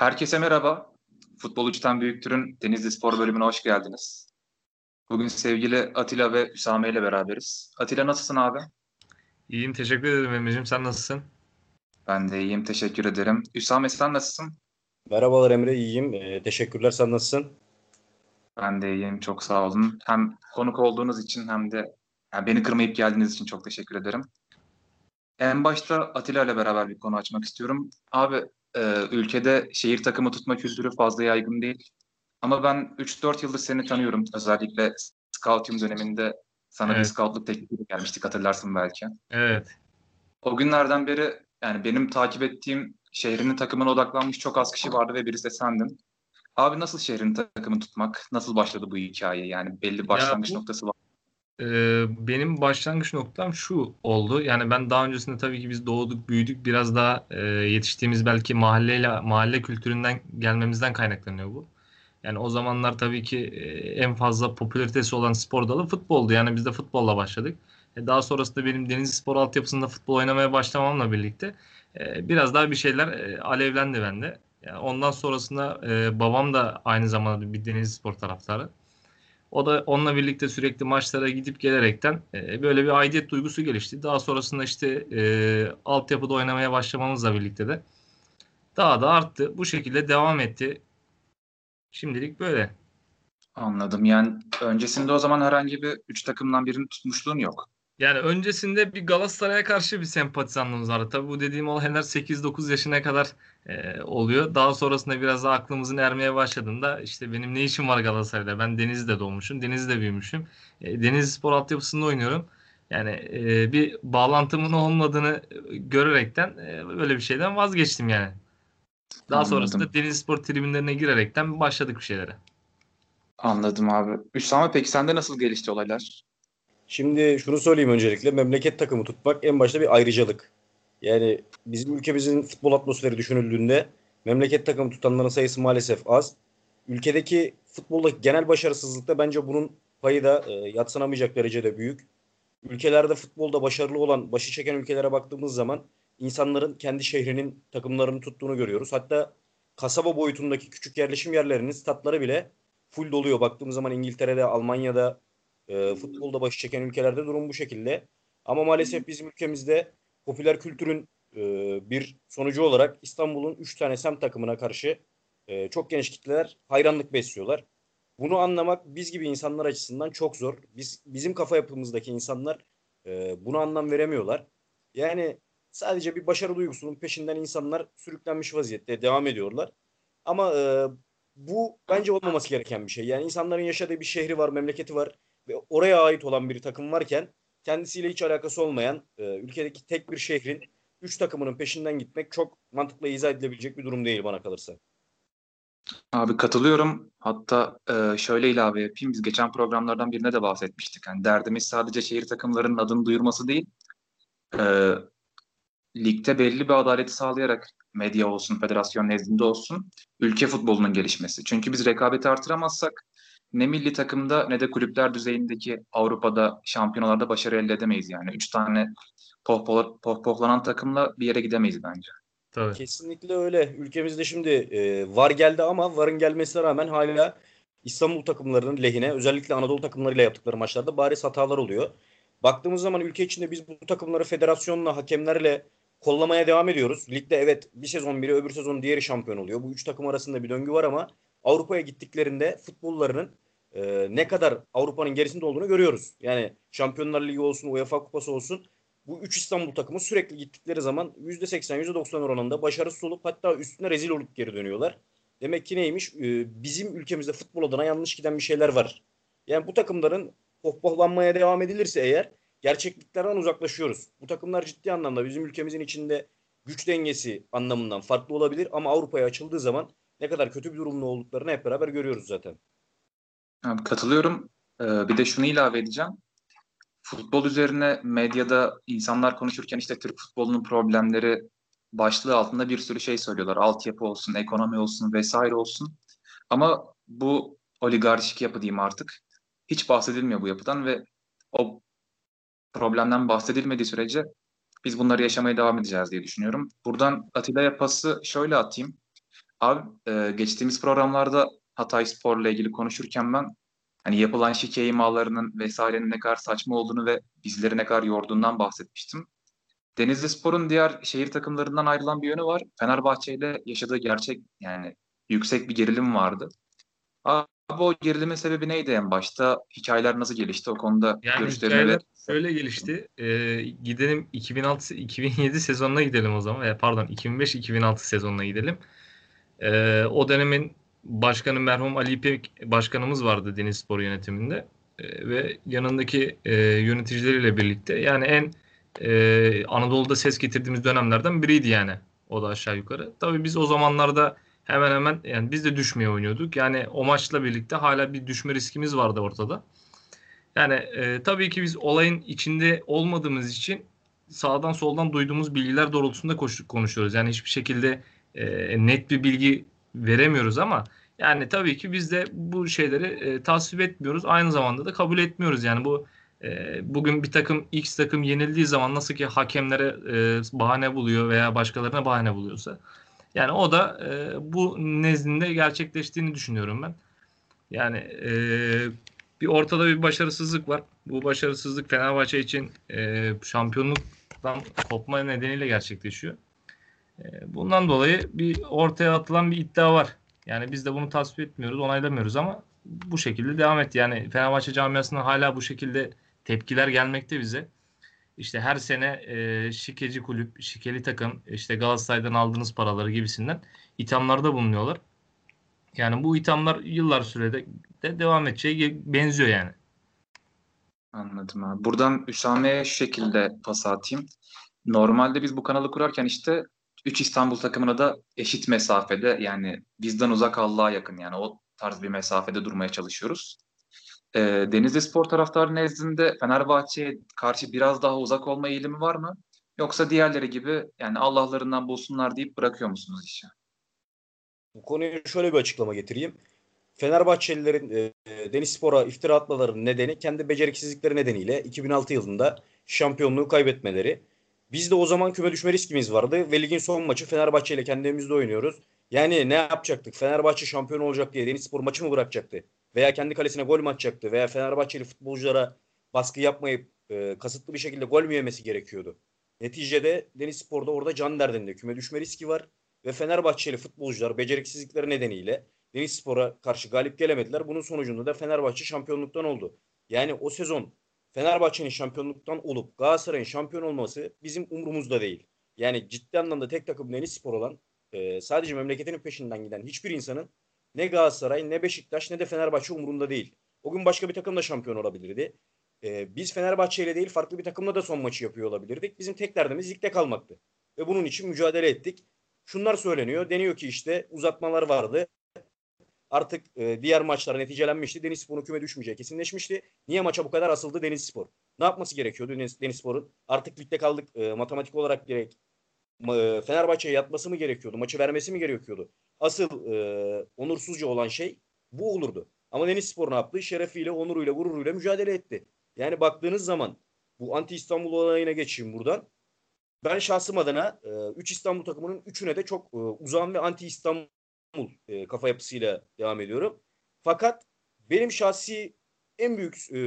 Herkese merhaba. Futbol Uçtan Büyüktür'ün Denizli Spor bölümüne hoş geldiniz. Bugün sevgili Atilla ve Hüsame ile beraberiz. Atilla nasılsın abi? İyiyim, teşekkür ederim Emre'cim. Sen nasılsın? Ben de iyiyim, teşekkür ederim. Hüsame sen nasılsın? Merhabalar Emre, iyiyim. Ee, teşekkürler, sen nasılsın? Ben de iyiyim, çok sağ olun. Hem konuk olduğunuz için hem de yani beni kırmayıp geldiğiniz için çok teşekkür ederim. En başta Atilla ile beraber bir konu açmak istiyorum. Abi e, ülkede şehir takımı tutma kültürü fazla yaygın değil. Ama ben 3-4 yıldır seni tanıyorum. Özellikle scouting döneminde sana Evet. bir scoutluk teklifiyle gelmiştik hatırlarsın belki. Evet. O günlerden beri yani benim takip ettiğim şehrinin takımına odaklanmış çok az kişi vardı ve birisi de sendin. Abi nasıl şehrin takımını tutmak? Nasıl başladı bu hikaye? Yani belli başlangıç bu- noktası var. Ee, benim başlangıç noktam şu oldu. Yani ben daha öncesinde tabii ki biz doğduk, büyüdük. Biraz daha e, yetiştiğimiz belki mahalleyle mahalle kültüründen gelmemizden kaynaklanıyor bu. Yani o zamanlar tabii ki e, en fazla popülaritesi olan spor dalı futboldu. Yani biz de futbolla başladık. E, daha sonrasında benim Denizli Spor altyapısında futbol oynamaya başlamamla birlikte e, biraz daha bir şeyler e, alevlendi bende. Yani ondan sonrasında e, babam da aynı zamanda bir Denizli Spor taraftarı. O da onunla birlikte sürekli maçlara gidip gelerekten e, böyle bir aidiyet duygusu gelişti. Daha sonrasında işte e, altyapıda oynamaya başlamamızla birlikte de daha da arttı. Bu şekilde devam etti. Şimdilik böyle. Anladım. Yani öncesinde o zaman herhangi bir üç takımdan birini tutmuşluğun yok. Yani öncesinde bir Galatasaray'a karşı bir sempatizanlığımız vardı. Tabii bu dediğim olaylar 8-9 yaşına kadar e, oluyor. Daha sonrasında biraz daha aklımızın ermeye başladığında işte benim ne işim var Galatasaray'da? Ben Denizli'de doğmuşum, Denizli'de büyümüşüm. E, Denizli Spor altyapısında oynuyorum. Yani e, bir bağlantımın olmadığını görerekten e, böyle bir şeyden vazgeçtim yani. Daha Anladım. sonrasında Denizli Spor tribünlerine girerekten başladık bir şeylere. Anladım abi. Hüsame peki sende nasıl gelişti olaylar? Şimdi şunu söyleyeyim öncelikle, memleket takımı tutmak en başta bir ayrıcalık. Yani bizim ülkemizin futbol atmosferi düşünüldüğünde memleket takımı tutanların sayısı maalesef az. Ülkedeki futboldaki genel başarısızlıkta bence bunun payı da e, yadsınamayacak derecede büyük. Ülkelerde futbolda başarılı olan, başı çeken ülkelere baktığımız zaman insanların kendi şehrinin takımlarını tuttuğunu görüyoruz. Hatta kasaba boyutundaki küçük yerleşim yerlerinin statları bile full doluyor. Baktığımız zaman İngiltere'de, Almanya'da, e, futbolda başı çeken ülkelerde durum bu şekilde. Ama maalesef bizim ülkemizde popüler kültürün e, bir sonucu olarak İstanbul'un 3 tane semt takımına karşı e, çok geniş kitleler hayranlık besliyorlar. Bunu anlamak biz gibi insanlar açısından çok zor. Biz bizim kafa yapımızdaki insanlar e, buna anlam veremiyorlar. Yani sadece bir başarı duygusunun peşinden insanlar sürüklenmiş vaziyette devam ediyorlar. Ama e, bu bence olmaması gereken bir şey. Yani insanların yaşadığı bir şehri var, memleketi var ve oraya ait olan bir takım varken kendisiyle hiç alakası olmayan e, ülkedeki tek bir şehrin üç takımının peşinden gitmek çok mantıklı izah edilebilecek bir durum değil bana kalırsa. Abi katılıyorum. Hatta e, şöyle ilave yapayım. Biz geçen programlardan birine de bahsetmiştik. Yani derdimiz sadece şehir takımlarının adını duyurması değil. E, ligde belli bir adaleti sağlayarak medya olsun, federasyon nezdinde olsun, ülke futbolunun gelişmesi. Çünkü biz rekabeti artıramazsak ne milli takımda ne de kulüpler düzeyindeki Avrupa'da şampiyonalarda başarı elde edemeyiz yani. Üç tane pohpola- pohpohlanan takımla bir yere gidemeyiz bence. Tabii. Kesinlikle öyle. Ülkemizde şimdi e, VAR geldi ama VAR'ın gelmesine rağmen hala İstanbul takımlarının lehine özellikle Anadolu takımlarıyla yaptıkları maçlarda bariz hatalar oluyor. Baktığımız zaman ülke içinde biz bu takımları federasyonla, hakemlerle kollamaya devam ediyoruz. Ligde evet bir sezon biri öbür sezon diğeri şampiyon oluyor. Bu üç takım arasında bir döngü var ama Avrupa'ya gittiklerinde futbollarının e, ne kadar Avrupa'nın gerisinde olduğunu görüyoruz. Yani Şampiyonlar Ligi olsun, UEFA Kupası olsun bu üç İstanbul takımı sürekli gittikleri zaman %80, %90 oranında başarısız olup hatta üstüne rezil olup geri dönüyorlar. Demek ki neymiş? Ee, bizim ülkemizde futbol adına yanlış giden bir şeyler var. Yani bu takımların pohpohlanmaya devam edilirse eğer gerçekliklerden uzaklaşıyoruz. Bu takımlar ciddi anlamda bizim ülkemizin içinde güç dengesi anlamından farklı olabilir ama Avrupa'ya açıldığı zaman ne kadar kötü bir durumda olduklarını hep beraber görüyoruz zaten. Katılıyorum. Ee, bir de şunu ilave edeceğim. Futbol üzerine medyada insanlar konuşurken işte Türk futbolunun problemleri başlığı altında bir sürü şey söylüyorlar. Altyapı olsun, ekonomi olsun vesaire olsun. Ama bu oligarşik yapı diyeyim artık. Hiç bahsedilmiyor bu yapıdan ve o problemden bahsedilmediği sürece biz bunları yaşamaya devam edeceğiz diye düşünüyorum. Buradan Atilla'ya pası şöyle atayım. Abi e, geçtiğimiz programlarda Hatay Spor'la ilgili konuşurken ben hani yapılan şike imalarının vesairenin ne kadar saçma olduğunu ve bizleri ne kadar yorduğundan bahsetmiştim. Denizli Spor'un diğer şehir takımlarından ayrılan bir yönü var. Fenerbahçe ile yaşadığı gerçek yani yüksek bir gerilim vardı. Abi o gerilimin sebebi neydi en başta? Hikayeler nasıl gelişti? O konuda Yani görüşlerini ve şöyle gelişti. Ee, gidelim 2006-2007 sezonuna gidelim o zaman. E, pardon 2005-2006 sezonuna gidelim. Ee, o dönemin başkanı merhum Ali İpek başkanımız vardı Denizspor yönetiminde. Ee, ve yanındaki e, yöneticileriyle birlikte yani en e, Anadolu'da ses getirdiğimiz dönemlerden biriydi yani. O da aşağı yukarı. Tabii biz o zamanlarda hemen hemen yani biz de düşmeye oynuyorduk. Yani o maçla birlikte hala bir düşme riskimiz vardı ortada. Yani e, tabii ki biz olayın içinde olmadığımız için sağdan soldan duyduğumuz bilgiler doğrultusunda konuşuyoruz. Yani hiçbir şekilde e, net bir bilgi veremiyoruz ama yani tabii ki biz de bu şeyleri e, tasvip etmiyoruz. Aynı zamanda da kabul etmiyoruz. Yani bu e, bugün bir takım X takım yenildiği zaman nasıl ki hakemlere e, bahane buluyor veya başkalarına bahane buluyorsa yani o da e, bu nezdinde gerçekleştiğini düşünüyorum ben. Yani e, bir ortada bir başarısızlık var. Bu başarısızlık Fenerbahçe için e, şampiyonluktan kopma nedeniyle gerçekleşiyor. E, bundan dolayı bir ortaya atılan bir iddia var. Yani biz de bunu tasvip etmiyoruz, onaylamıyoruz ama bu şekilde devam etti. Yani Fenerbahçe camiasından hala bu şekilde tepkiler gelmekte bize. İşte her sene e, şikeci kulüp, şikeli takım, işte Galatasaray'dan aldığınız paraları gibisinden ithamlarda bulunuyorlar. Yani bu ithamlar yıllar sürede de devam edeceği benziyor yani. Anladım abi. Buradan Üsame'ye şu şekilde pas atayım. Normalde biz bu kanalı kurarken işte 3 İstanbul takımına da eşit mesafede yani bizden uzak Allah'a yakın yani o tarz bir mesafede durmaya çalışıyoruz. Ee, Denizli Spor taraftarı nezdinde Fenerbahçe'ye karşı biraz daha uzak olma eğilimi var mı? Yoksa diğerleri gibi yani Allah'larından bulsunlar deyip bırakıyor musunuz işi? Bu konuya şöyle bir açıklama getireyim. Fenerbahçelilerin e, Deniz Spor'a iftira atmalarının nedeni kendi beceriksizlikleri nedeniyle 2006 yılında şampiyonluğu kaybetmeleri. Biz de o zaman küme düşme riskimiz vardı ve ligin son maçı Fenerbahçe ile kendi evimizde oynuyoruz. Yani ne yapacaktık? Fenerbahçe şampiyon olacak diye Deniz Spor maçı mı bırakacaktı? Veya kendi kalesine gol mü atacaktı? Veya Fenerbahçeli futbolculara baskı yapmayıp e, kasıtlı bir şekilde gol mü yemesi gerekiyordu? Neticede Deniz Spor'da orada can derdinde küme düşme riski var. Ve Fenerbahçeli futbolcular beceriksizlikleri nedeniyle Deniz Spor'a karşı galip gelemediler. Bunun sonucunda da Fenerbahçe şampiyonluktan oldu. Yani o sezon Fenerbahçe'nin şampiyonluktan olup Galatasaray'ın şampiyon olması bizim umurumuzda değil. Yani ciddi anlamda tek takım Deniz Spor olan e, sadece memleketinin peşinden giden hiçbir insanın ne Galatasaray ne Beşiktaş ne de Fenerbahçe umurunda değil. O gün başka bir takım da şampiyon olabilirdi. E, biz Fenerbahçe ile değil farklı bir takımla da son maçı yapıyor olabilirdik. Bizim tek derdimiz ligde kalmaktı. Ve bunun için mücadele ettik. Şunlar söyleniyor. Deniyor ki işte uzatmalar vardı. Artık e, diğer maçlar neticelenmişti. Deniz Spor'un küme düşmeyeceği kesinleşmişti. Niye maça bu kadar asıldı Deniz Spor? Ne yapması gerekiyordu Deniz, Deniz Spor'un? Artık ligde kaldık e, matematik olarak gerek e, Fenerbahçe'ye yatması mı gerekiyordu? Maçı vermesi mi gerekiyordu? Asıl e, onursuzca olan şey bu olurdu. Ama Deniz Spor ne yaptı? Şerefiyle, onuruyla, gururuyla mücadele etti. Yani baktığınız zaman bu anti İstanbul olayına geçeyim buradan. Ben şahsım adına 3 e, İstanbul takımının 3'üne de çok e, uzağım ve anti İstanbul e, kafa yapısıyla devam ediyorum. Fakat benim şahsi en büyük e,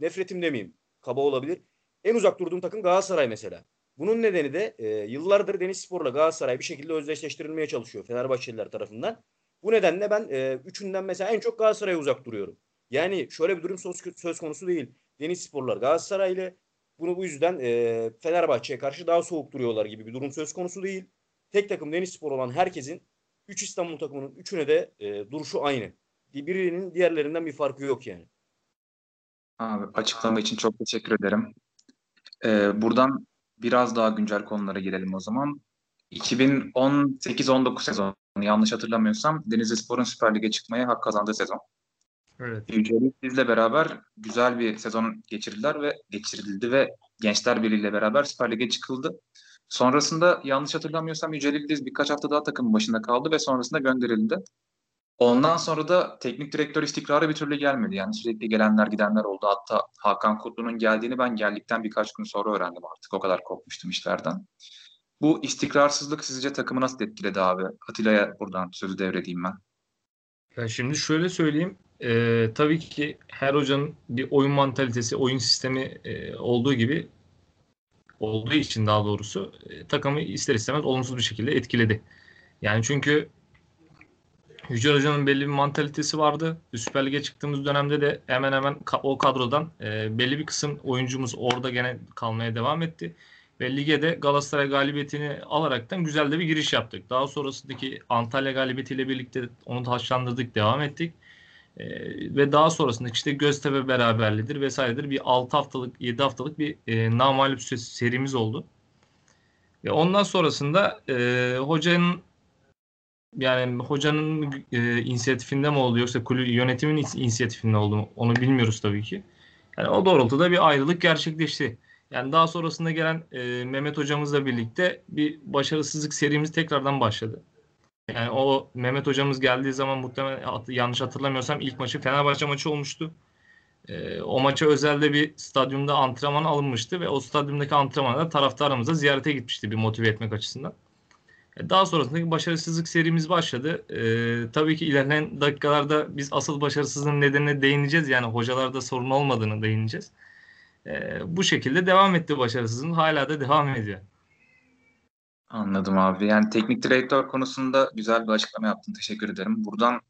nefretim demeyeyim, kaba olabilir. En uzak durduğum takım Galatasaray mesela. Bunun nedeni de e, yıllardır Deniz Spor'la Galatasaray bir şekilde özdeşleştirilmeye çalışıyor Fenerbahçeliler tarafından. Bu nedenle ben e, üçünden mesela en çok Galatasaray'a uzak duruyorum. Yani şöyle bir durum söz, söz konusu değil. Deniz Sporlar Galatasaray'la bunu bu yüzden e, Fenerbahçe'ye karşı daha soğuk duruyorlar gibi bir durum söz konusu değil. Tek takım Deniz Spor olan herkesin 3 İstanbul takımının üçüne de e, duruşu aynı. Birinin diğerlerinden bir farkı yok yani. Abi açıklama için çok teşekkür ederim. Ee, buradan biraz daha güncel konulara girelim o zaman. 2018-19 sezonu yanlış hatırlamıyorsam Denizli Spor'un Süper Lig'e çıkmaya hak kazandığı sezon. Evet. Yücelik bizle beraber güzel bir sezon geçirdiler ve geçirildi ve Gençler Birliği ile beraber Süper Lig'e çıkıldı. Sonrasında yanlış hatırlamıyorsam Yücelik Diz birkaç hafta daha takımın başında kaldı ve sonrasında gönderildi. Ondan sonra da teknik direktör istikrarı bir türlü gelmedi. Yani sürekli gelenler gidenler oldu. Hatta Hakan Kutlu'nun geldiğini ben geldikten birkaç gün sonra öğrendim artık. O kadar korkmuştum işlerden. Bu istikrarsızlık sizce takımı nasıl etkiledi abi? Atilla'ya buradan sözü devredeyim ben. Ya şimdi şöyle söyleyeyim. E, tabii ki her hocanın bir oyun mantalitesi, oyun sistemi e, olduğu gibi olduğu için daha doğrusu e, takımı ister istemez olumsuz bir şekilde etkiledi. Yani çünkü Yücel Hoca'nın belli bir mantalitesi vardı. Süper Lig'e çıktığımız dönemde de hemen hemen o kadrodan e, belli bir kısım oyuncumuz orada gene kalmaya devam etti. Ve lige de Galatasaray galibiyetini alaraktan güzel de bir giriş yaptık. Daha sonrasındaki Antalya galibiyetiyle birlikte onu taşlandırdık, devam ettik. E, ve daha sonrasında işte Göztepe beraberlidir vesairedir. Bir 6 haftalık, 7 haftalık bir e, namalip serimiz oldu. Ve ondan sonrasında e, hocanın yani hocanın e, inisiyatifinde mi oldu yoksa kulüp yönetimin inisiyatifinde oldu mu onu bilmiyoruz tabii ki. Yani o doğrultuda bir ayrılık gerçekleşti. Yani daha sonrasında gelen e, Mehmet hocamızla birlikte bir başarısızlık serimiz tekrardan başladı. Yani o Mehmet hocamız geldiği zaman muhtemelen yanlış hatırlamıyorsam ilk maçı Fenerbahçe maçı olmuştu. E, o maça özelde bir stadyumda antrenman alınmıştı ve o stadyumdaki antrenmanda taraftarımıza ziyarete gitmişti bir motive etmek açısından. Daha sonrasında başarısızlık serimiz başladı. Ee, tabii ki ilerleyen dakikalarda biz asıl başarısızlığın nedenine değineceğiz. Yani hocalarda sorun olmadığını değineceğiz. Ee, bu şekilde devam etti başarısızlığın. Hala da devam ediyor. Anladım abi. Yani teknik direktör konusunda güzel bir açıklama yaptın. Teşekkür ederim. Buradan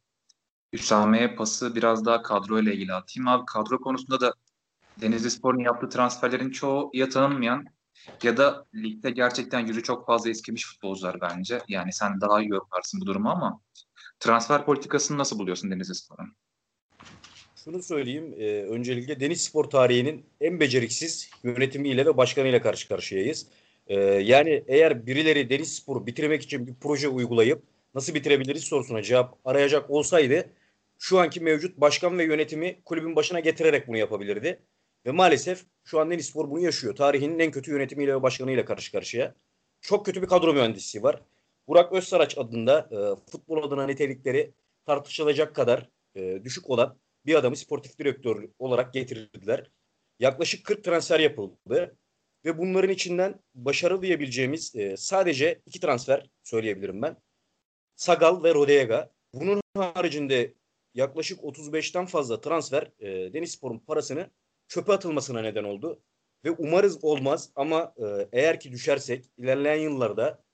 Üsame'ye pası biraz daha kadro ile ilgili atayım. Abi kadro konusunda da Denizli Spor'un yaptığı transferlerin çoğu ya tanınmayan ya da ligde gerçekten yüzü çok fazla eskimiş futbolcular bence. Yani sen daha iyi yorumlarsın bu durumu ama transfer politikasını nasıl buluyorsun Denizli Spor'un? Şunu söyleyeyim. E, öncelikle Deniz Spor tarihinin en beceriksiz yönetimiyle ve başkanıyla karşı karşıyayız. E, yani eğer birileri Deniz Spor'u bitirmek için bir proje uygulayıp nasıl bitirebiliriz sorusuna cevap arayacak olsaydı şu anki mevcut başkan ve yönetimi kulübün başına getirerek bunu yapabilirdi. Ve maalesef şu an Denizspor bunu yaşıyor. Tarihinin en kötü yönetimiyle ve başkanıyla karşı karşıya. Çok kötü bir kadro mühendisi var. Burak Özsaraç adında e, futbol adına nitelikleri tartışılacak kadar e, düşük olan bir adamı sportif direktör olarak getirdiler. Yaklaşık 40 transfer yapıldı. Ve bunların içinden başarılı diyebileceğimiz e, sadece iki transfer söyleyebilirim ben. Sagal ve Rodega. Bunun haricinde yaklaşık 35'ten fazla transfer e, Denizspor'un parasını çöpe atılmasına neden oldu. Ve umarız olmaz ama e, eğer ki düşersek ilerleyen yıllarda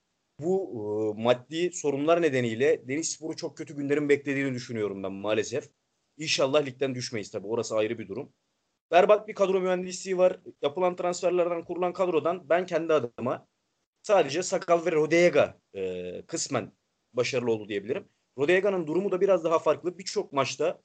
bu e, maddi sorunlar nedeniyle Deniz Sporu çok kötü günlerin beklediğini düşünüyorum ben maalesef. İnşallah ligden düşmeyiz tabii orası ayrı bir durum. Berbat bir kadro mühendisliği var. Yapılan transferlerden kurulan kadrodan ben kendi adıma sadece Sakal ve Rodega e, kısmen başarılı oldu diyebilirim. Rodega'nın durumu da biraz daha farklı. Birçok maçta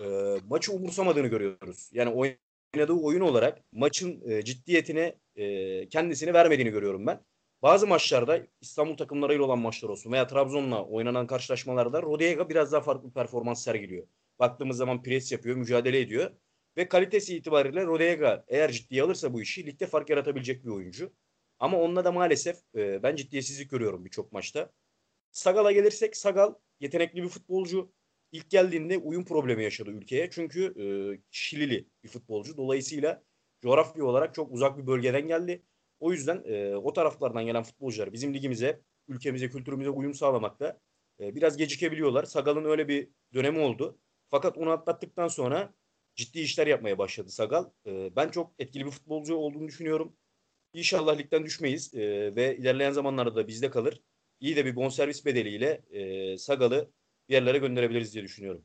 e, maçı umursamadığını görüyoruz. Yani oynadığı oyun olarak maçın e, ciddiyetine e, kendisini vermediğini görüyorum ben. Bazı maçlarda İstanbul takımlarıyla olan maçlar olsun veya Trabzon'la oynanan karşılaşmalarda Rodega biraz daha farklı performans sergiliyor. Baktığımız zaman pres yapıyor, mücadele ediyor. Ve kalitesi itibariyle Rodega eğer ciddiye alırsa bu işi ligde fark yaratabilecek bir oyuncu. Ama onunla da maalesef e, ben ciddiyetsizlik görüyorum birçok maçta. Sagal'a gelirsek Sagal yetenekli bir futbolcu ilk geldiğinde uyum problemi yaşadı ülkeye. Çünkü e, Şilili bir futbolcu. Dolayısıyla coğrafya olarak çok uzak bir bölgeden geldi. O yüzden e, o taraflardan gelen futbolcular bizim ligimize, ülkemize, kültürümüze uyum sağlamakta e, biraz gecikebiliyorlar. Sagal'ın öyle bir dönemi oldu. Fakat onu atlattıktan sonra ciddi işler yapmaya başladı Sagal. E, ben çok etkili bir futbolcu olduğunu düşünüyorum. İnşallah ligden düşmeyiz e, ve ilerleyen zamanlarda da bizde kalır. İyi de bir bonservis bedeliyle e, Sagal'ı bir yerlere gönderebiliriz diye düşünüyorum.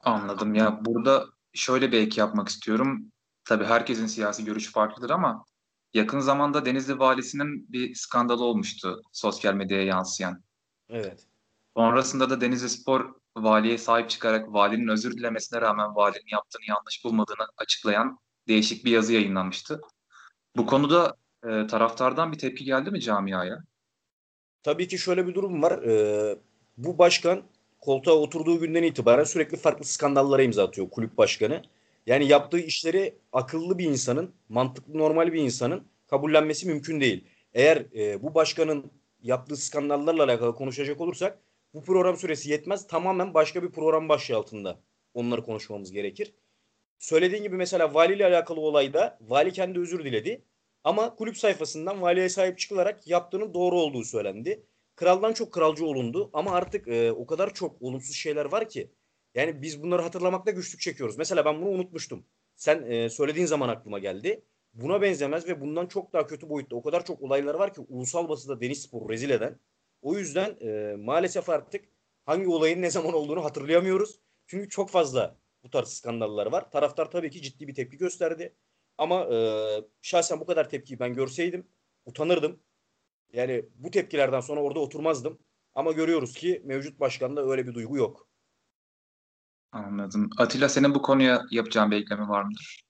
Anladım ya. Burada şöyle bir ek yapmak istiyorum. Tabii herkesin siyasi görüşü farklıdır ama yakın zamanda Denizli valisinin bir skandalı olmuştu sosyal medyaya yansıyan. Evet. Sonrasında da Denizli Spor valiye sahip çıkarak valinin özür dilemesine rağmen valinin yaptığını yanlış bulmadığını açıklayan değişik bir yazı yayınlanmıştı. Bu konuda e, taraftardan bir tepki geldi mi camiaya? Tabii ki şöyle bir durum var. Ee, bu başkan koltuğa oturduğu günden itibaren sürekli farklı skandallara imza atıyor kulüp başkanı. Yani yaptığı işleri akıllı bir insanın, mantıklı normal bir insanın kabullenmesi mümkün değil. Eğer e, bu başkanın yaptığı skandallarla alakalı konuşacak olursak bu program süresi yetmez. Tamamen başka bir program başlığı altında onları konuşmamız gerekir. Söylediğin gibi mesela valiyle alakalı olayda vali kendi özür diledi. Ama kulüp sayfasından valiye sahip çıkılarak yaptığının doğru olduğu söylendi. Kraldan çok kralcı olundu ama artık e, o kadar çok olumsuz şeyler var ki. Yani biz bunları hatırlamakta güçlük çekiyoruz. Mesela ben bunu unutmuştum. Sen e, söylediğin zaman aklıma geldi. Buna benzemez ve bundan çok daha kötü boyutta o kadar çok olaylar var ki ulusal basında deniz sporu rezil eden. O yüzden e, maalesef artık hangi olayın ne zaman olduğunu hatırlayamıyoruz. Çünkü çok fazla bu tarz skandallar var. Taraftar tabii ki ciddi bir tepki gösterdi. Ama e, şahsen bu kadar tepkiyi ben görseydim utanırdım. Yani bu tepkilerden sonra orada oturmazdım. Ama görüyoruz ki mevcut başkanda öyle bir duygu yok. Anladım. Atilla senin bu konuya yapacağın bir ekleme var mıdır?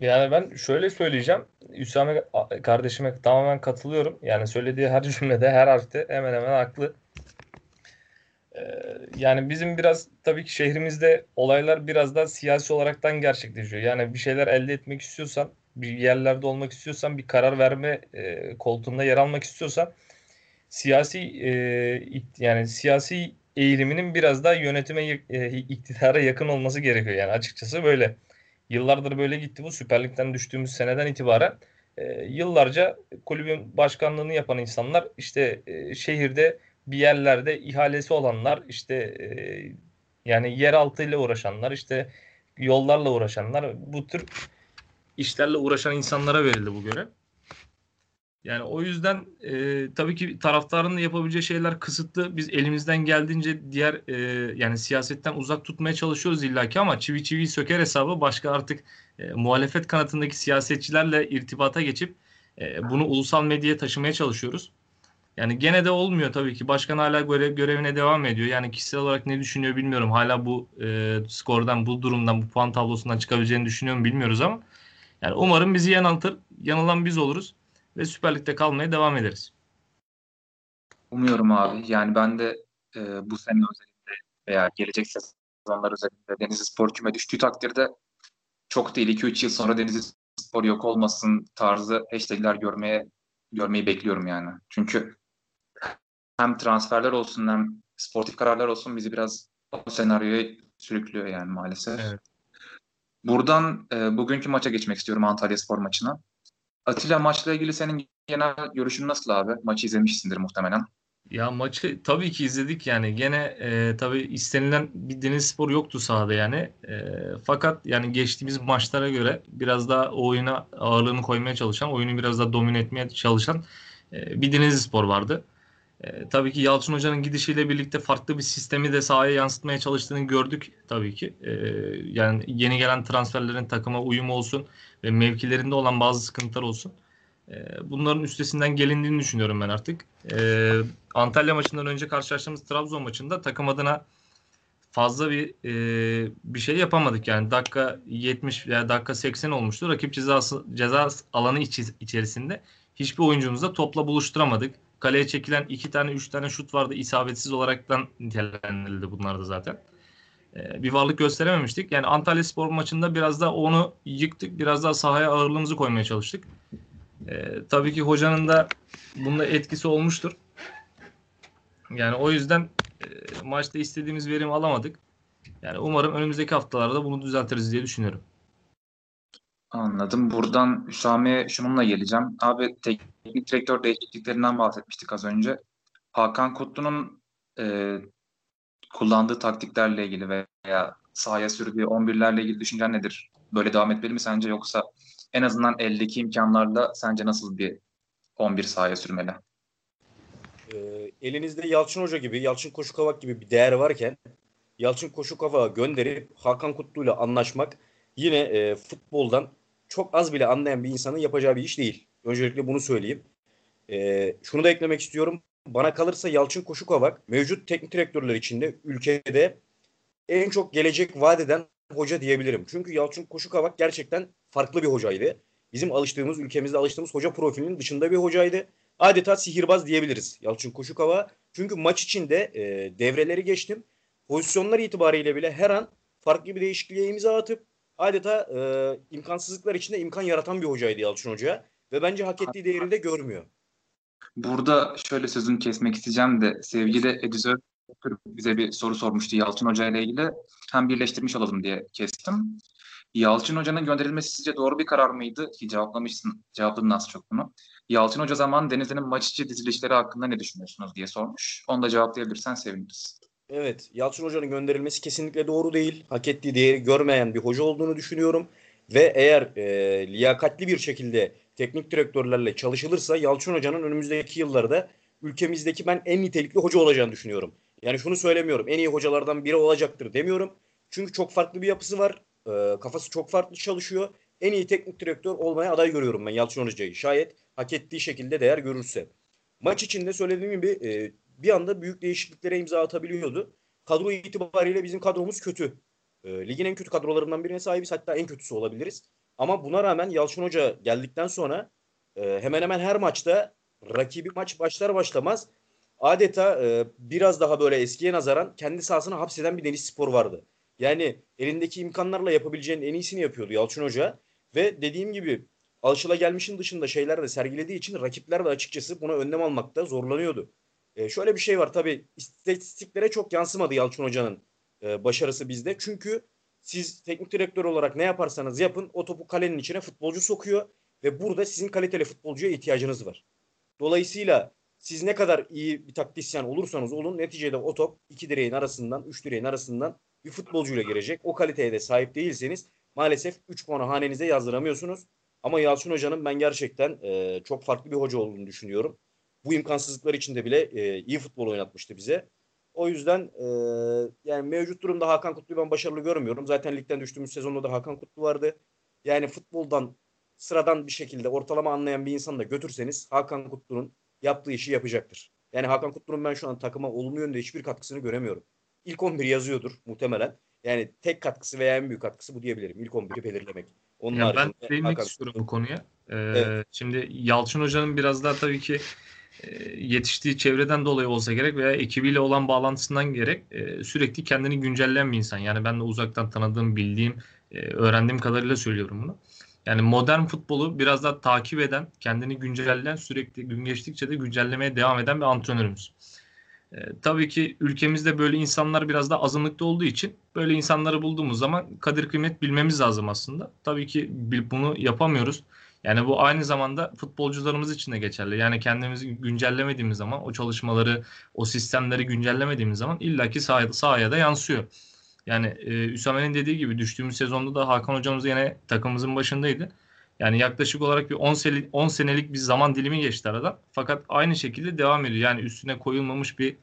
Yani ben şöyle söyleyeceğim. Hüsame kardeşime tamamen katılıyorum. Yani söylediği her cümlede, her harfte hemen hemen haklı. Ee, yani bizim biraz tabii ki şehrimizde olaylar biraz da siyasi olaraktan gerçekleşiyor. Yani bir şeyler elde etmek istiyorsan, bir yerlerde olmak istiyorsan, bir karar verme e, koltuğunda yer almak istiyorsan siyasi e, yani siyasi eğiliminin biraz daha yönetime e, iktidara yakın olması gerekiyor. Yani açıkçası böyle. Yıllardır böyle gitti bu. Süper Lig'den düştüğümüz seneden itibaren e, yıllarca kulübün başkanlığını yapan insanlar işte e, şehirde bir yerlerde ihalesi olanlar işte e, yani yeraltı ile uğraşanlar işte yollarla uğraşanlar bu tür işlerle uğraşan insanlara verildi bu görev. Yani o yüzden e, tabii ki taraftarın yapabileceği şeyler kısıtlı. Biz elimizden geldiğince diğer e, yani siyasetten uzak tutmaya çalışıyoruz illaki ama çivi çivi söker hesabı başka artık e, muhalefet kanatındaki siyasetçilerle irtibata geçip e, bunu ulusal medyaya taşımaya çalışıyoruz. Yani gene de olmuyor tabii ki. Başkan hala görev, görevine devam ediyor. Yani kişisel olarak ne düşünüyor bilmiyorum. Hala bu e, skordan, bu durumdan, bu puan tablosundan çıkabileceğini düşünüyor mu bilmiyoruz ama yani umarım bizi yanıltır. Yanılan biz oluruz ve Süper Lig'de kalmaya devam ederiz. Umuyorum abi. Yani ben de e, bu sene özelinde veya gelecek sezonlar özelinde Denizli Spor küme düştüğü takdirde çok değil 2-3 yıl sonra Denizli Spor yok olmasın tarzı hashtagler görmeye görmeyi bekliyorum yani. Çünkü hem transferler olsun hem sportif kararlar olsun bizi biraz o senaryoya sürüklüyor yani maalesef. Evet. Buradan e, bugünkü maça geçmek istiyorum Antalya Spor maçına. Atilla maçla ilgili senin genel görüşün nasıl abi? Maçı izlemişsindir muhtemelen. Ya maçı tabii ki izledik yani gene e, tabii istenilen bir deniz spor yoktu sahada yani e, fakat yani geçtiğimiz maçlara göre biraz daha oyuna ağırlığını koymaya çalışan oyunu biraz daha domine etmeye çalışan e, bir deniz spor vardı. E, tabii ki Yalçın Hoca'nın gidişiyle birlikte farklı bir sistemi de sahaya yansıtmaya çalıştığını gördük tabii ki. E, yani yeni gelen transferlerin takıma uyumu olsun ve mevkilerinde olan bazı sıkıntılar olsun. E, bunların üstesinden gelindiğini düşünüyorum ben artık. E, Antalya maçından önce karşılaştığımız Trabzon maçında takım adına fazla bir e, bir şey yapamadık yani dakika 70 veya dakika 80 olmuştu. Rakip cezası ceza alanı içi, içerisinde hiçbir oyuncumuza topla buluşturamadık. Kaleye çekilen iki tane üç tane şut vardı isabetsiz olaraktan nitelendirildi bunlar da zaten. Ee, bir varlık gösterememiştik. Yani Antalya Spor maçında biraz da onu yıktık. Biraz daha sahaya ağırlığımızı koymaya çalıştık. Ee, tabii ki hocanın da bunda etkisi olmuştur. Yani o yüzden e, maçta istediğimiz verimi alamadık. Yani umarım önümüzdeki haftalarda bunu düzeltiriz diye düşünüyorum. Anladım. Buradan Hüsame'ye şununla geleceğim. Abi teknik direktör değişikliklerinden bahsetmiştik az önce. Hakan Kutlu'nun e, kullandığı taktiklerle ilgili veya sahaya sürdüğü 11'lerle ilgili düşüncen nedir? Böyle devam etmeli mi sence yoksa en azından eldeki imkanlarla sence nasıl bir 11 sahaya sürmeli? E, elinizde Yalçın Hoca gibi, Yalçın Koşukavak gibi bir değer varken Yalçın Koşukavak'a gönderip Hakan Kutlu'yla anlaşmak yine e, futboldan çok az bile anlayan bir insanın yapacağı bir iş değil. Öncelikle bunu söyleyeyim. E, şunu da eklemek istiyorum. Bana kalırsa Yalçın Koşukavak mevcut teknik direktörler içinde ülkede en çok gelecek vadeden hoca diyebilirim. Çünkü Yalçın Koşukavak gerçekten farklı bir hocaydı. Bizim alıştığımız, ülkemizde alıştığımız hoca profilinin dışında bir hocaydı. Adeta sihirbaz diyebiliriz Yalçın Koşukava. Çünkü maç içinde e, devreleri geçtim. Pozisyonlar itibariyle bile her an farklı bir değişikliğe imza atıp adeta e, imkansızlıklar içinde imkan yaratan bir hocaydı Yalçın Hoca. Ve bence hak ettiği değeri de görmüyor. Burada şöyle sözünü kesmek isteyeceğim de sevgili Edizör bize bir soru sormuştu Yalçın Hoca ile ilgili. Hem birleştirmiş olalım diye kestim. Yalçın Hoca'nın gönderilmesi sizce doğru bir karar mıydı? Ki cevaplamışsın, cevapladın az çok bunu. Yalçın Hoca zaman Denizli'nin maç içi dizilişleri hakkında ne düşünüyorsunuz diye sormuş. Onu da cevaplayabilirsen seviniriz. Evet, Yalçın Hoca'nın gönderilmesi kesinlikle doğru değil. Hak ettiği değeri görmeyen bir hoca olduğunu düşünüyorum. Ve eğer e, liyakatli bir şekilde teknik direktörlerle çalışılırsa Yalçın Hoca'nın önümüzdeki yıllarda ülkemizdeki ben en nitelikli hoca olacağını düşünüyorum. Yani şunu söylemiyorum, en iyi hocalardan biri olacaktır demiyorum. Çünkü çok farklı bir yapısı var. E, kafası çok farklı çalışıyor. En iyi teknik direktör olmaya aday görüyorum ben Yalçın Hoca'yı. Şayet hak ettiği şekilde değer görürse. Maç içinde söylediğim gibi e, bir anda büyük değişikliklere imza atabiliyordu. Kadro itibariyle bizim kadromuz kötü. E, ligin en kötü kadrolarından birine sahibiz. Hatta en kötüsü olabiliriz. Ama buna rağmen Yalçın Hoca geldikten sonra e, hemen hemen her maçta rakibi maç başlar başlamaz adeta e, biraz daha böyle eskiye nazaran kendi sahasına hapseden bir Deniz Spor vardı. Yani elindeki imkanlarla yapabileceğin en iyisini yapıyordu Yalçın Hoca. Ve dediğim gibi alışılagelmişin dışında şeyler de sergilediği için rakipler de açıkçası buna önlem almakta zorlanıyordu. E, şöyle bir şey var tabii istatistiklere çok yansımadı Yalçın Hoca'nın e, başarısı bizde. Çünkü siz teknik direktör olarak ne yaparsanız yapın o topu kalenin içine futbolcu sokuyor ve burada sizin kaliteli futbolcuya ihtiyacınız var. Dolayısıyla siz ne kadar iyi bir taktisyen olursanız olun neticede o top iki direğin arasından, üç direğin arasından bir futbolcuyla girecek. O kaliteye de sahip değilseniz maalesef 3 puanı hanenize yazdıramıyorsunuz. Ama Yalçın Hoca'nın ben gerçekten e, çok farklı bir hoca olduğunu düşünüyorum. Bu imkansızlıklar içinde bile e, iyi futbol oynatmıştı bize. O yüzden e, yani mevcut durumda Hakan Kutlu'yu ben başarılı görmüyorum. Zaten ligden düştüğümüz sezonda da Hakan Kutlu vardı. Yani futboldan sıradan bir şekilde ortalama anlayan bir insanı da götürseniz Hakan Kutlu'nun yaptığı işi yapacaktır. Yani Hakan Kutlu'nun ben şu an takıma olumlu yönde hiçbir katkısını göremiyorum. İlk 11 yazıyordur muhtemelen. Yani tek katkısı veya en büyük katkısı bu diyebilirim. İlk 11'i belirlemek. Onun yani ben değinmek istiyorum bu konuya. Ee, evet. Şimdi Yalçın Hoca'nın biraz daha tabii ki yetiştiği çevreden dolayı olsa gerek veya ekibiyle olan bağlantısından gerek e, sürekli kendini güncelleyen bir insan. Yani ben de uzaktan tanıdığım, bildiğim, e, öğrendiğim kadarıyla söylüyorum bunu. Yani modern futbolu biraz daha takip eden, kendini güncelleyen, sürekli gün geçtikçe de güncellemeye devam eden bir antrenörümüz. E, tabii ki ülkemizde böyle insanlar biraz da azınlıkta olduğu için böyle insanları bulduğumuz zaman kadir kıymet bilmemiz lazım aslında. Tabii ki bunu yapamıyoruz. Yani bu aynı zamanda futbolcularımız için de geçerli. Yani kendimizi güncellemediğimiz zaman o çalışmaları, o sistemleri güncellemediğimiz zaman illaki sah- sahaya da yansıyor. Yani e, Üsame'nin dediği gibi düştüğümüz sezonda da Hakan hocamız yine takımımızın başındaydı. Yani yaklaşık olarak bir 10 senelik, 10 senelik bir zaman dilimi geçti aradan. Fakat aynı şekilde devam ediyor. Yani üstüne koyulmamış bir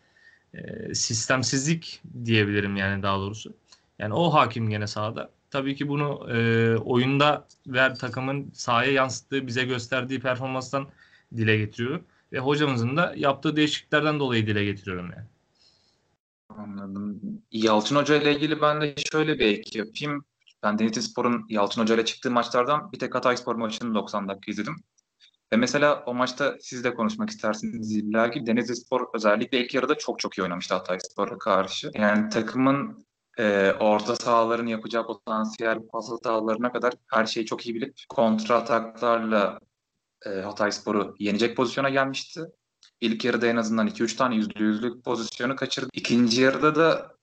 e, sistemsizlik diyebilirim yani daha doğrusu. Yani o hakim gene sahada. Tabii ki bunu e, oyunda ver takımın sahaya yansıttığı, bize gösterdiği performanstan dile getiriyorum. Ve hocamızın da yaptığı değişikliklerden dolayı dile getiriyorum yani. Anladım. Yalçın Hoca ile ilgili ben de şöyle bir ek yapayım. Ben Denizli Spor'un Yalçın Hoca ile çıktığı maçlardan bir tek Hatay Spor maçını 90 dakika izledim. Ve mesela o maçta siz de konuşmak istersiniz illa ki Denizli Spor özellikle ilk yarıda çok çok iyi oynamıştı Hatay Spor'a karşı. Yani takımın e, orta sahaların yapacağı potansiyel pas hatalarına kadar her şeyi çok iyi bilip kontra ataklarla e, Hatay Spor'u yenecek pozisyona gelmişti. İlk yarıda en azından 2-3 tane yüzde yüzlük pozisyonu kaçırdı. İkinci yarıda da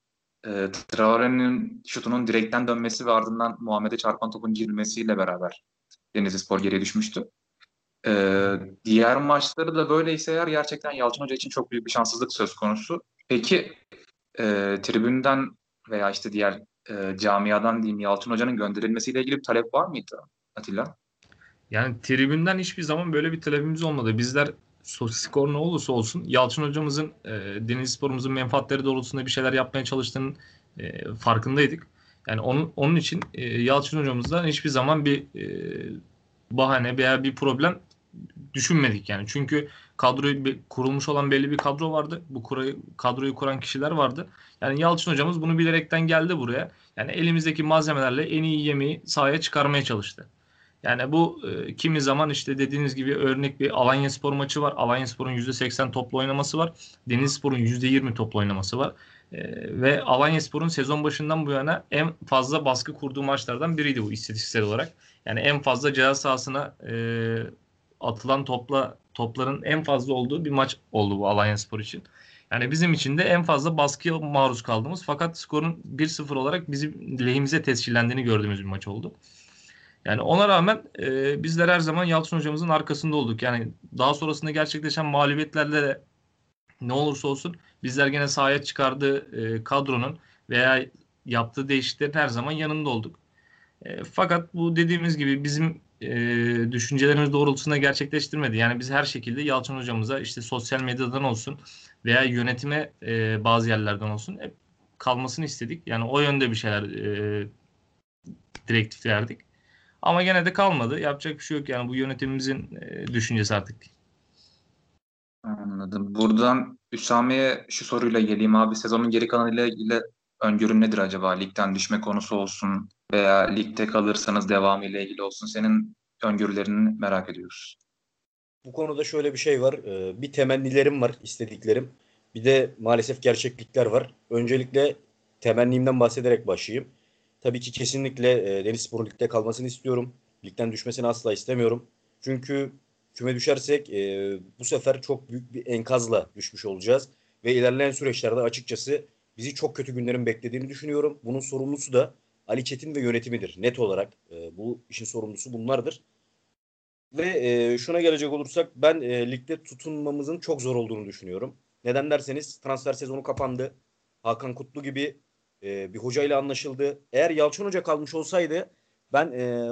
e, Traore'nin şutunun direkten dönmesi ve ardından Muhammed'e çarpan topun girmesiyle beraber Denizli Spor geriye düşmüştü. E, diğer maçları da böyleyse eğer gerçekten Yalçın Hoca için çok büyük bir şanssızlık söz konusu. Peki e, tribünden veya işte diğer e, camiadan diyeyim Yalçın Hoca'nın gönderilmesiyle ilgili bir talep var mıydı Atilla? Yani tribünden hiçbir zaman böyle bir talebimiz olmadı. Bizler skor ne olursa olsun Yalçın hocamızın e, Deniz Spor'umuzun menfaatleri doğrultusunda bir şeyler yapmaya çalıştığının e, farkındaydık. Yani onun onun için e, Yalçın hocamızdan hiçbir zaman bir e, bahane veya bir problem düşünmedik yani. Çünkü kadroyu kurulmuş olan belli bir kadro vardı. Bu kurayı, kadroyu kuran kişiler vardı. Yani Yalçın hocamız bunu bilerekten geldi buraya. Yani elimizdeki malzemelerle en iyi yemeği sahaya çıkarmaya çalıştı. Yani bu e, kimi zaman işte dediğiniz gibi örnek bir Alanya Spor maçı var. Alanya Spor'un %80 toplu oynaması var. Deniz Spor'un %20 toplu oynaması var. E, ve Alanya Spor'un sezon başından bu yana en fazla baskı kurduğu maçlardan biriydi bu istatistiksel olarak. Yani en fazla ceza sahasına e, atılan topla topların en fazla olduğu bir maç oldu bu Alanya Spor için. Yani bizim için de en fazla baskıya maruz kaldığımız fakat skorun 1-0 olarak bizim lehimize tescillendiğini gördüğümüz bir maç oldu. Yani ona rağmen e, bizler her zaman Yalçın hocamızın arkasında olduk. Yani daha sonrasında gerçekleşen mağlubiyetlerle de ne olursa olsun bizler gene sahaya çıkardığı e, kadronun veya yaptığı değişikliklerin her zaman yanında olduk. E, fakat bu dediğimiz gibi bizim e, düşüncelerimiz doğrultusunda gerçekleştirmedi. Yani biz her şekilde Yalçın hocamıza işte sosyal medyadan olsun veya yönetime e, bazı yerlerden olsun hep kalmasını istedik. Yani o yönde bir şeyler e, direktif verdik. Ama gene de kalmadı. Yapacak bir şey yok. Yani bu yönetimimizin e, düşüncesi artık. Anladım. Buradan Üsami'ye şu soruyla geleyim abi. Sezonun geri kalanıyla ilgili öngörün nedir acaba? Ligden düşme konusu olsun veya ligde kalırsanız devamı ile ilgili olsun. Senin öngörülerini merak ediyoruz. Bu konuda şöyle bir şey var. Ee, bir temennilerim var, istediklerim. Bir de maalesef gerçeklikler var. Öncelikle temennimden bahsederek başlayayım. Tabii ki kesinlikle e, Denizspor Lig'de kalmasını istiyorum. Ligden düşmesini asla istemiyorum. Çünkü küme düşersek e, bu sefer çok büyük bir enkazla düşmüş olacağız. Ve ilerleyen süreçlerde açıkçası bizi çok kötü günlerin beklediğini düşünüyorum. Bunun sorumlusu da Ali Çetin ve yönetimidir. Net olarak e, bu işin sorumlusu bunlardır. Ve e, şuna gelecek olursak ben e, ligde tutunmamızın çok zor olduğunu düşünüyorum. Neden derseniz transfer sezonu kapandı. Hakan Kutlu gibi e, bir hocayla anlaşıldı. Eğer Yalçın Hoca kalmış olsaydı ben e,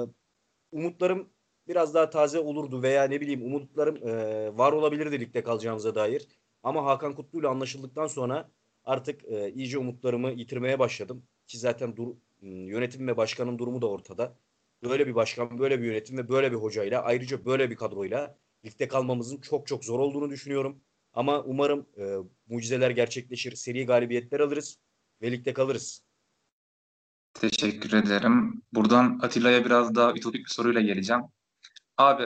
umutlarım biraz daha taze olurdu veya ne bileyim umutlarım e, var olabilirdi ligde kalacağımıza dair. Ama Hakan Kutlu ile anlaşıldıktan sonra artık e, iyice umutlarımı yitirmeye başladım. Ki zaten dur, yönetim ve başkanın durumu da ortada. Böyle bir başkan, böyle bir yönetim ve böyle bir hocayla ayrıca böyle bir kadroyla ligde kalmamızın çok çok zor olduğunu düşünüyorum. Ama umarım e, mucizeler gerçekleşir. Seri galibiyetler alırız ve ligde kalırız. Teşekkür ederim. Buradan Atilla'ya biraz daha ütopik bir soruyla geleceğim. Abi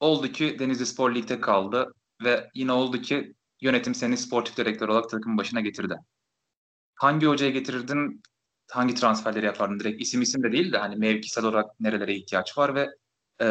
oldu ki Denizli Spor Lig'de kaldı ve yine oldu ki yönetim seni sportif direktör olarak takım başına getirdi. Hangi hocaya getirirdin? Hangi transferleri yapardın? Direkt isim isim de değil de hani mevkisel olarak nerelere ihtiyaç var ve e,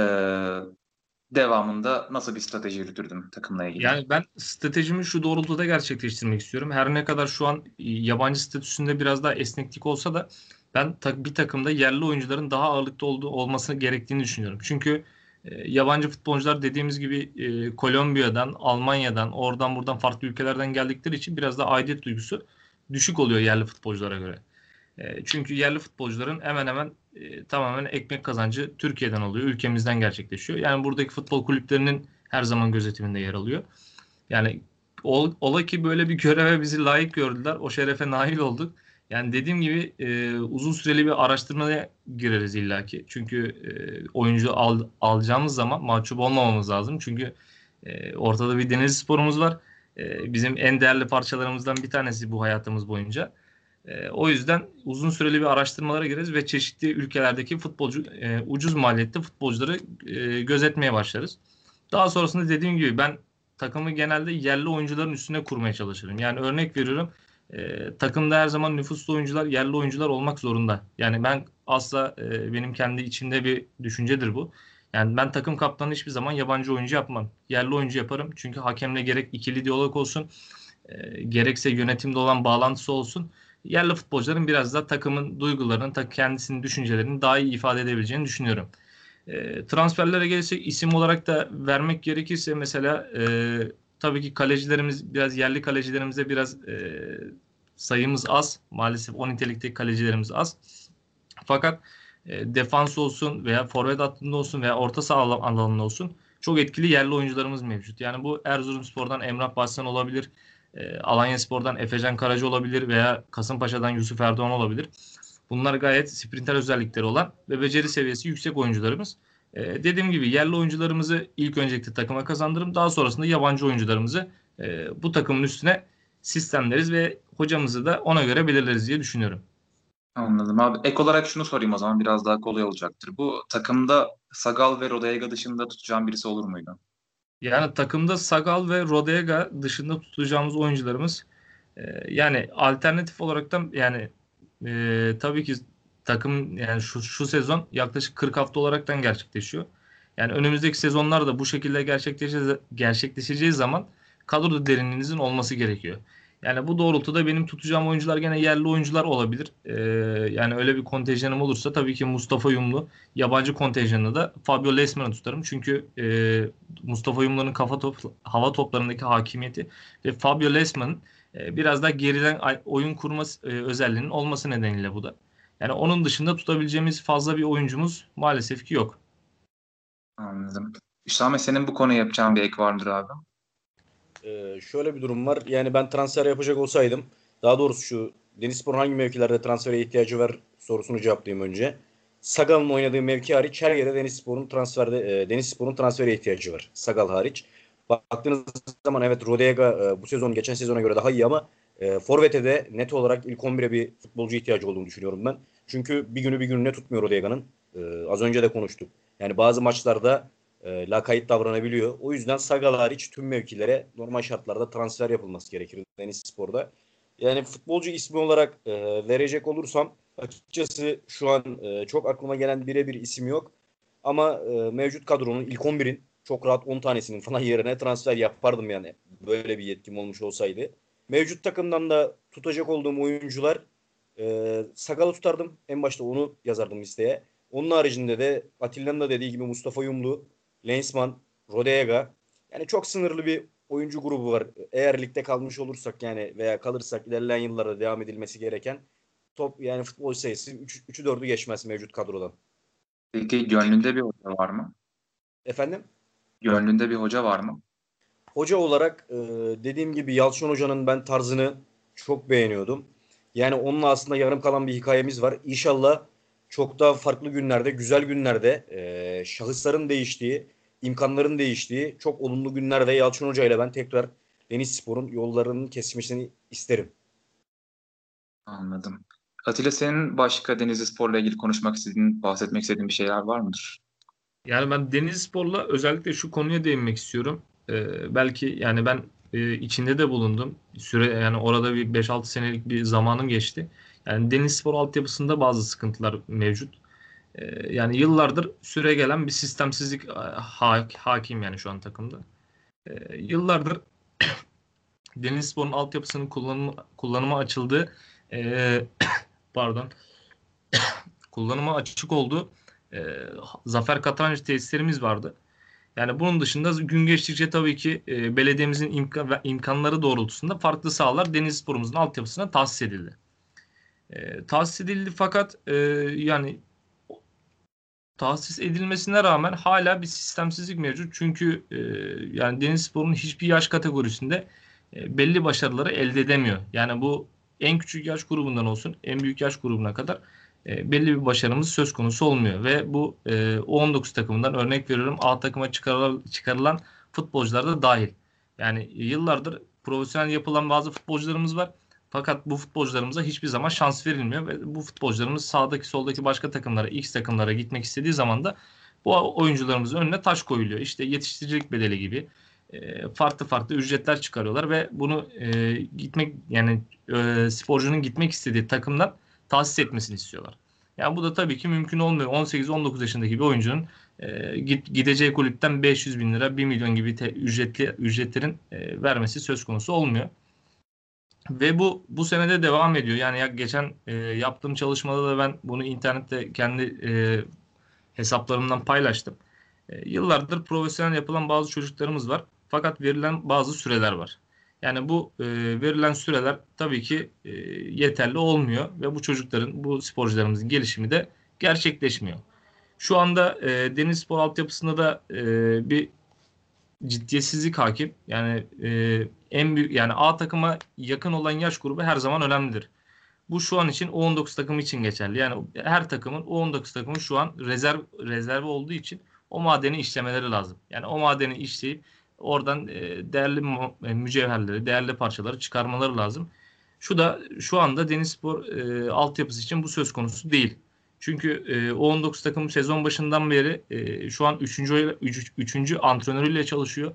devamında nasıl bir strateji yürütürdün takımla ilgili? Yani ben stratejimi şu doğrultuda gerçekleştirmek istiyorum. Her ne kadar şu an yabancı statüsünde biraz daha esneklik olsa da ben bir takımda yerli oyuncuların daha ağırlıkta olduğu olması gerektiğini düşünüyorum. Çünkü e, yabancı futbolcular dediğimiz gibi e, Kolombiya'dan, Almanya'dan, oradan buradan farklı ülkelerden geldikleri için biraz da aidiyet duygusu düşük oluyor yerli futbolculara göre. E, çünkü yerli futbolcuların hemen hemen e, tamamen ekmek kazancı Türkiye'den oluyor, ülkemizden gerçekleşiyor. Yani buradaki futbol kulüplerinin her zaman gözetiminde yer alıyor. Yani ol, ola ki böyle bir göreve bizi layık gördüler. O şerefe nail olduk. Yani dediğim gibi e, uzun süreli bir araştırmaya gireriz illaki. Çünkü e, oyuncu al, alacağımız zaman mahcup olmamamız lazım. Çünkü e, ortada bir deniz sporumuz var. E, bizim en değerli parçalarımızdan bir tanesi bu hayatımız boyunca. E, o yüzden uzun süreli bir araştırmalara gireriz ve çeşitli ülkelerdeki futbolcu e, ucuz maliyette futbolcuları e, gözetmeye başlarız. Daha sonrasında dediğim gibi ben takımı genelde yerli oyuncuların üstüne kurmaya çalışırım. Yani örnek veriyorum e, takımda her zaman nüfuslu oyuncular, yerli oyuncular olmak zorunda. Yani ben asla e, benim kendi içimde bir düşüncedir bu. Yani ben takım kaptanı hiçbir zaman yabancı oyuncu yapmam. Yerli oyuncu yaparım. Çünkü hakemle gerek ikili diyalog olsun, e, gerekse yönetimde olan bağlantısı olsun. Yerli futbolcuların biraz da takımın duygularını, ta kendisinin düşüncelerini daha iyi ifade edebileceğini düşünüyorum. E, transferlere gelirsek isim olarak da vermek gerekirse mesela e, tabii ki kalecilerimiz biraz yerli kalecilerimize biraz e, sayımız az. Maalesef o nitelikteki kalecilerimiz az. Fakat e, defans olsun veya forvet hattında olsun veya orta saha alanında olsun çok etkili yerli oyuncularımız mevcut. Yani bu Erzurumspor'dan Emrah Başsan olabilir. E, Alanya Spor'dan Efecan Karaca olabilir veya Kasımpaşa'dan Yusuf Erdoğan olabilir. Bunlar gayet sprinter özellikleri olan ve beceri seviyesi yüksek oyuncularımız. Ee, dediğim gibi yerli oyuncularımızı ilk öncelikle takıma kazandırırım. Daha sonrasında yabancı oyuncularımızı e, bu takımın üstüne sistemleriz ve hocamızı da ona göre belirleriz diye düşünüyorum. Anladım abi. Ek olarak şunu sorayım o zaman biraz daha kolay olacaktır. Bu takımda Sagal ve Rodega dışında tutacağım birisi olur muydu? Yani takımda Sagal ve Rodega dışında tutacağımız oyuncularımız e, yani alternatif olarak da yani e, tabii ki takım yani şu, şu sezon yaklaşık 40 hafta olaraktan gerçekleşiyor. Yani önümüzdeki sezonlarda bu şekilde gerçekleşeceği, gerçekleşeceği zaman kadroda derinliğinizin olması gerekiyor. Yani bu doğrultuda benim tutacağım oyuncular gene yerli oyuncular olabilir. Ee, yani öyle bir kontenjanım olursa tabii ki Mustafa Yumlu yabancı kontenjanını da Fabio Lesman'ı tutarım. Çünkü e, Mustafa Yumlu'nun kafa top, hava toplarındaki hakimiyeti ve Fabio Lesman'ın e, biraz daha geriden oyun kurma e, özelliğinin olması nedeniyle bu da. Yani onun dışında tutabileceğimiz fazla bir oyuncumuz maalesef ki yok. Anladım. Hüsame senin bu konuya yapacağın bir ek vardır abi. Ee, şöyle bir durum var. Yani ben transfer yapacak olsaydım daha doğrusu şu Denizspor'un hangi mevkilerde transfere ihtiyacı var sorusunu cevaplayayım önce. Sagal'ın oynadığı mevki hariç her yere Denizspor'un transferde e, Denizspor'un transfere ihtiyacı var. Sagal hariç. Baktığınız zaman evet Rodega e, bu sezon geçen sezona göre daha iyi ama e, Forvet'e de net olarak ilk 11'e bir futbolcu ihtiyacı olduğunu düşünüyorum ben. Çünkü bir günü bir gününe tutmuyor Rodega'nın. E, az önce de konuştuk. Yani bazı maçlarda e, lakayt davranabiliyor. O yüzden Sagal hariç tüm mevkilere normal şartlarda transfer yapılması gerekir Deniz Spor'da. Yani futbolcu ismi olarak e, verecek olursam açıkçası şu an e, çok aklıma gelen birebir isim yok. Ama e, mevcut kadronun ilk 11'in çok rahat 10 tanesinin falan yerine transfer yapardım yani. Böyle bir yetkim olmuş olsaydı. Mevcut takımdan da tutacak olduğum oyuncular e, Sakal'ı tutardım. En başta onu yazardım listeye. Onun haricinde de Atilla'nın da dediği gibi Mustafa Yumlu, Lensman, Rodega. Yani çok sınırlı bir oyuncu grubu var. Eğer ligde kalmış olursak yani veya kalırsak ilerleyen yıllarda devam edilmesi gereken top yani futbol sayısı 3'ü 4'ü geçmez mevcut kadrodan. Peki gönlünde bir hoca var mı? Efendim? Gönlünde bir hoca var mı? Hoca olarak e, dediğim gibi Yalçın Hoca'nın ben tarzını çok beğeniyordum. Yani onunla aslında yarım kalan bir hikayemiz var. İnşallah çok daha farklı günlerde, güzel günlerde e, şahısların değiştiği, imkanların değiştiği çok olumlu günlerde Yalçın Hoca ile ben tekrar Deniz Spor'un yollarının kesmesini isterim. Anladım. Atilla senin başka Denizli Spor'la ilgili konuşmak istediğin, bahsetmek istediğin bir şeyler var mıdır? Yani ben Denizli Spor'la özellikle şu konuya değinmek istiyorum. Ee, belki yani ben e, içinde de bulundum. Süre yani orada bir 5-6 senelik bir zamanım geçti. Yani Deniz Spor altyapısında bazı sıkıntılar mevcut. Ee, yani yıllardır süre gelen bir sistemsizlik e, ha, hakim yani şu an takımda. Ee, yıllardır Deniz Spor'un altyapısının kullanımı, kullanıma açıldığı e, pardon kullanıma açık olduğu e, Zafer Katrancı tesislerimiz vardı. Yani bunun dışında gün geçtikçe tabii ki e, belediyemizin imkan, imkanları doğrultusunda farklı sahalar deniz sporumuzun altyapısına tahsis edildi. E, tahsis edildi fakat e, yani tahsis edilmesine rağmen hala bir sistemsizlik mevcut. Çünkü e, yani deniz sporunun hiçbir yaş kategorisinde e, belli başarıları elde edemiyor. Yani bu en küçük yaş grubundan olsun en büyük yaş grubuna kadar e, belli bir başarımız söz konusu olmuyor. Ve bu e, U19 takımından örnek veriyorum A takıma çıkarılan, çıkarılan futbolcular da dahil. Yani yıllardır profesyonel yapılan bazı futbolcularımız var. Fakat bu futbolcularımıza hiçbir zaman şans verilmiyor ve bu futbolcularımız sağdaki soldaki başka takımlara, X takımlara gitmek istediği zaman da bu oyuncularımızın önüne taş koyuluyor. İşte yetiştiricilik bedeli gibi e, farklı farklı ücretler çıkarıyorlar ve bunu e, gitmek yani e, sporcunun gitmek istediği takımdan tahsis etmesini istiyorlar. Yani bu da tabii ki mümkün olmuyor. 18-19 yaşındaki bir oyuncunun e, gideceği kulüpten 500 bin lira, 1 milyon gibi te, ücretli ücretlerin e, vermesi söz konusu olmuyor. Ve bu bu senede devam ediyor. Yani ya geçen e, yaptığım çalışmada da ben bunu internette kendi e, hesaplarımdan paylaştım. E, yıllardır profesyonel yapılan bazı çocuklarımız var. Fakat verilen bazı süreler var. Yani bu e, verilen süreler tabii ki e, yeterli olmuyor ve bu çocukların, bu sporcularımızın gelişimi de gerçekleşmiyor. Şu anda e, Deniz Spor altyapısında da e, bir ciddiyetsizlik hakim. Yani e, en büyük yani A takıma yakın olan yaş grubu her zaman önemlidir. Bu şu an için U19 takımı için geçerli. Yani her takımın U19 takımı şu an rezerv rezervi olduğu için o madeni işlemeleri lazım. Yani o madeni işleyip oradan e, değerli e, mücevherleri, değerli parçaları çıkarmaları lazım. Şu da şu anda Denizspor e, altyapısı için bu söz konusu değil. Çünkü e, O19 takım sezon başından beri e, şu an 3. 3. 3. antrenörüyle çalışıyor.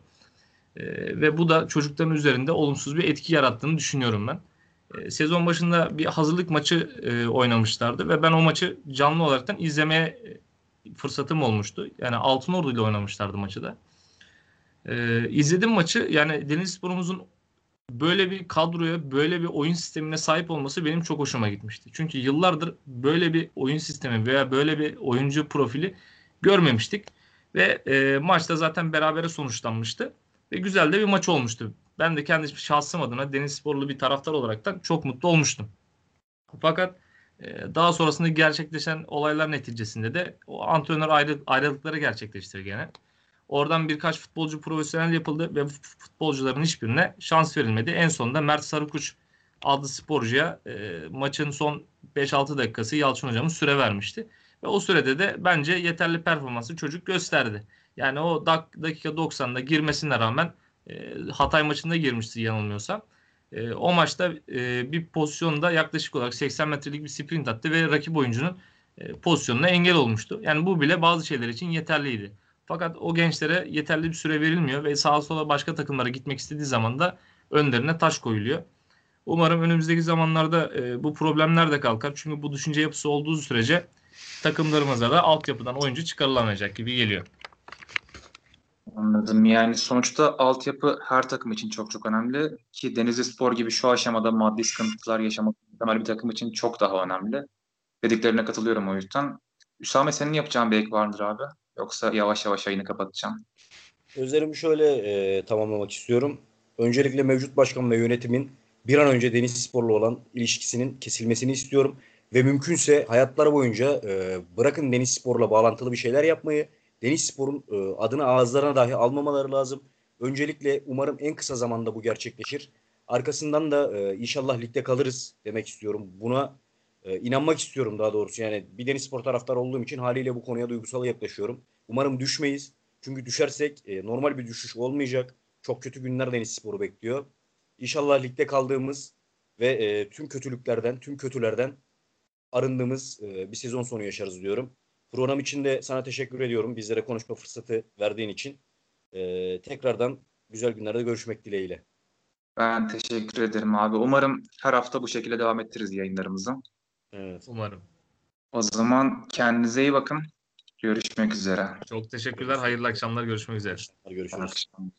E, ve bu da çocukların üzerinde olumsuz bir etki yarattığını düşünüyorum ben. E, sezon başında bir hazırlık maçı e, oynamışlardı ve ben o maçı canlı olaraktan izlemeye fırsatım olmuştu. Yani Altınordu ile oynamışlardı maçı da. E, izledim maçı. Yani Deniz Spor'umuzun böyle bir kadroya, böyle bir oyun sistemine sahip olması benim çok hoşuma gitmişti. Çünkü yıllardır böyle bir oyun sistemi veya böyle bir oyuncu profili görmemiştik. Ve e, maçta zaten berabere sonuçlanmıştı. Ve güzel de bir maç olmuştu. Ben de kendi şahsım adına Deniz Sporlu bir taraftar olarak da çok mutlu olmuştum. Fakat e, daha sonrasında gerçekleşen olaylar neticesinde de o antrenör ayrı, ayrılıkları gerçekleşti gene. Oradan birkaç futbolcu profesyonel yapıldı ve futbolcuların hiçbirine şans verilmedi. En sonunda Mert Sarıkuş adlı sporcuya e, maçın son 5-6 dakikası Yalçın hocamız süre vermişti. Ve o sürede de bence yeterli performansı çocuk gösterdi. Yani o dak dakika 90'da girmesine rağmen e, Hatay maçında girmişti yanılmıyorsam. E, o maçta e, bir pozisyonda yaklaşık olarak 80 metrelik bir sprint attı ve rakip oyuncunun e, pozisyonuna engel olmuştu. Yani bu bile bazı şeyler için yeterliydi. Fakat o gençlere yeterli bir süre verilmiyor ve sağa sola başka takımlara gitmek istediği zaman da önlerine taş koyuluyor. Umarım önümüzdeki zamanlarda e, bu problemler de kalkar. Çünkü bu düşünce yapısı olduğu sürece takımlarımıza da altyapıdan oyuncu çıkarılamayacak gibi geliyor. Anladım. Yani sonuçta altyapı her takım için çok çok önemli ki Denizli Spor gibi şu aşamada maddi sıkıntılar yaşamak muhtemel bir takım için çok daha önemli. Dediklerine katılıyorum o yüzden. Üsame senin yapacağın bir ek vardır abi. Yoksa yavaş yavaş yayını kapatacağım. Özlerimi şöyle e, tamamlamak istiyorum. Öncelikle mevcut başkan ve yönetimin bir an önce Deniz Spor'la olan ilişkisinin kesilmesini istiyorum. Ve mümkünse hayatları boyunca e, bırakın Deniz Spor'la bağlantılı bir şeyler yapmayı. Deniz Spor'un e, adını ağızlarına dahi almamaları lazım. Öncelikle umarım en kısa zamanda bu gerçekleşir. Arkasından da e, inşallah ligde kalırız demek istiyorum. Buna e, inanmak istiyorum daha doğrusu. Yani bir Deniz Spor taraftarı olduğum için haliyle bu konuya duygusal yaklaşıyorum. Umarım düşmeyiz. Çünkü düşersek e, normal bir düşüş olmayacak. Çok kötü günler Deniz Spor'u bekliyor. İnşallah ligde kaldığımız ve e, tüm kötülüklerden, tüm kötülerden arındığımız e, bir sezon sonu yaşarız diyorum. Program için de sana teşekkür ediyorum. Bizlere konuşma fırsatı verdiğin için. E, tekrardan güzel günlerde görüşmek dileğiyle. Ben teşekkür ederim abi. Umarım her hafta bu şekilde devam ettiririz yayınlarımızı. Evet. Umarım. O zaman kendinize iyi bakın. Görüşmek üzere. Çok teşekkürler. Hayırlı akşamlar. Görüşmek üzere. Görüşürüz. Akşam.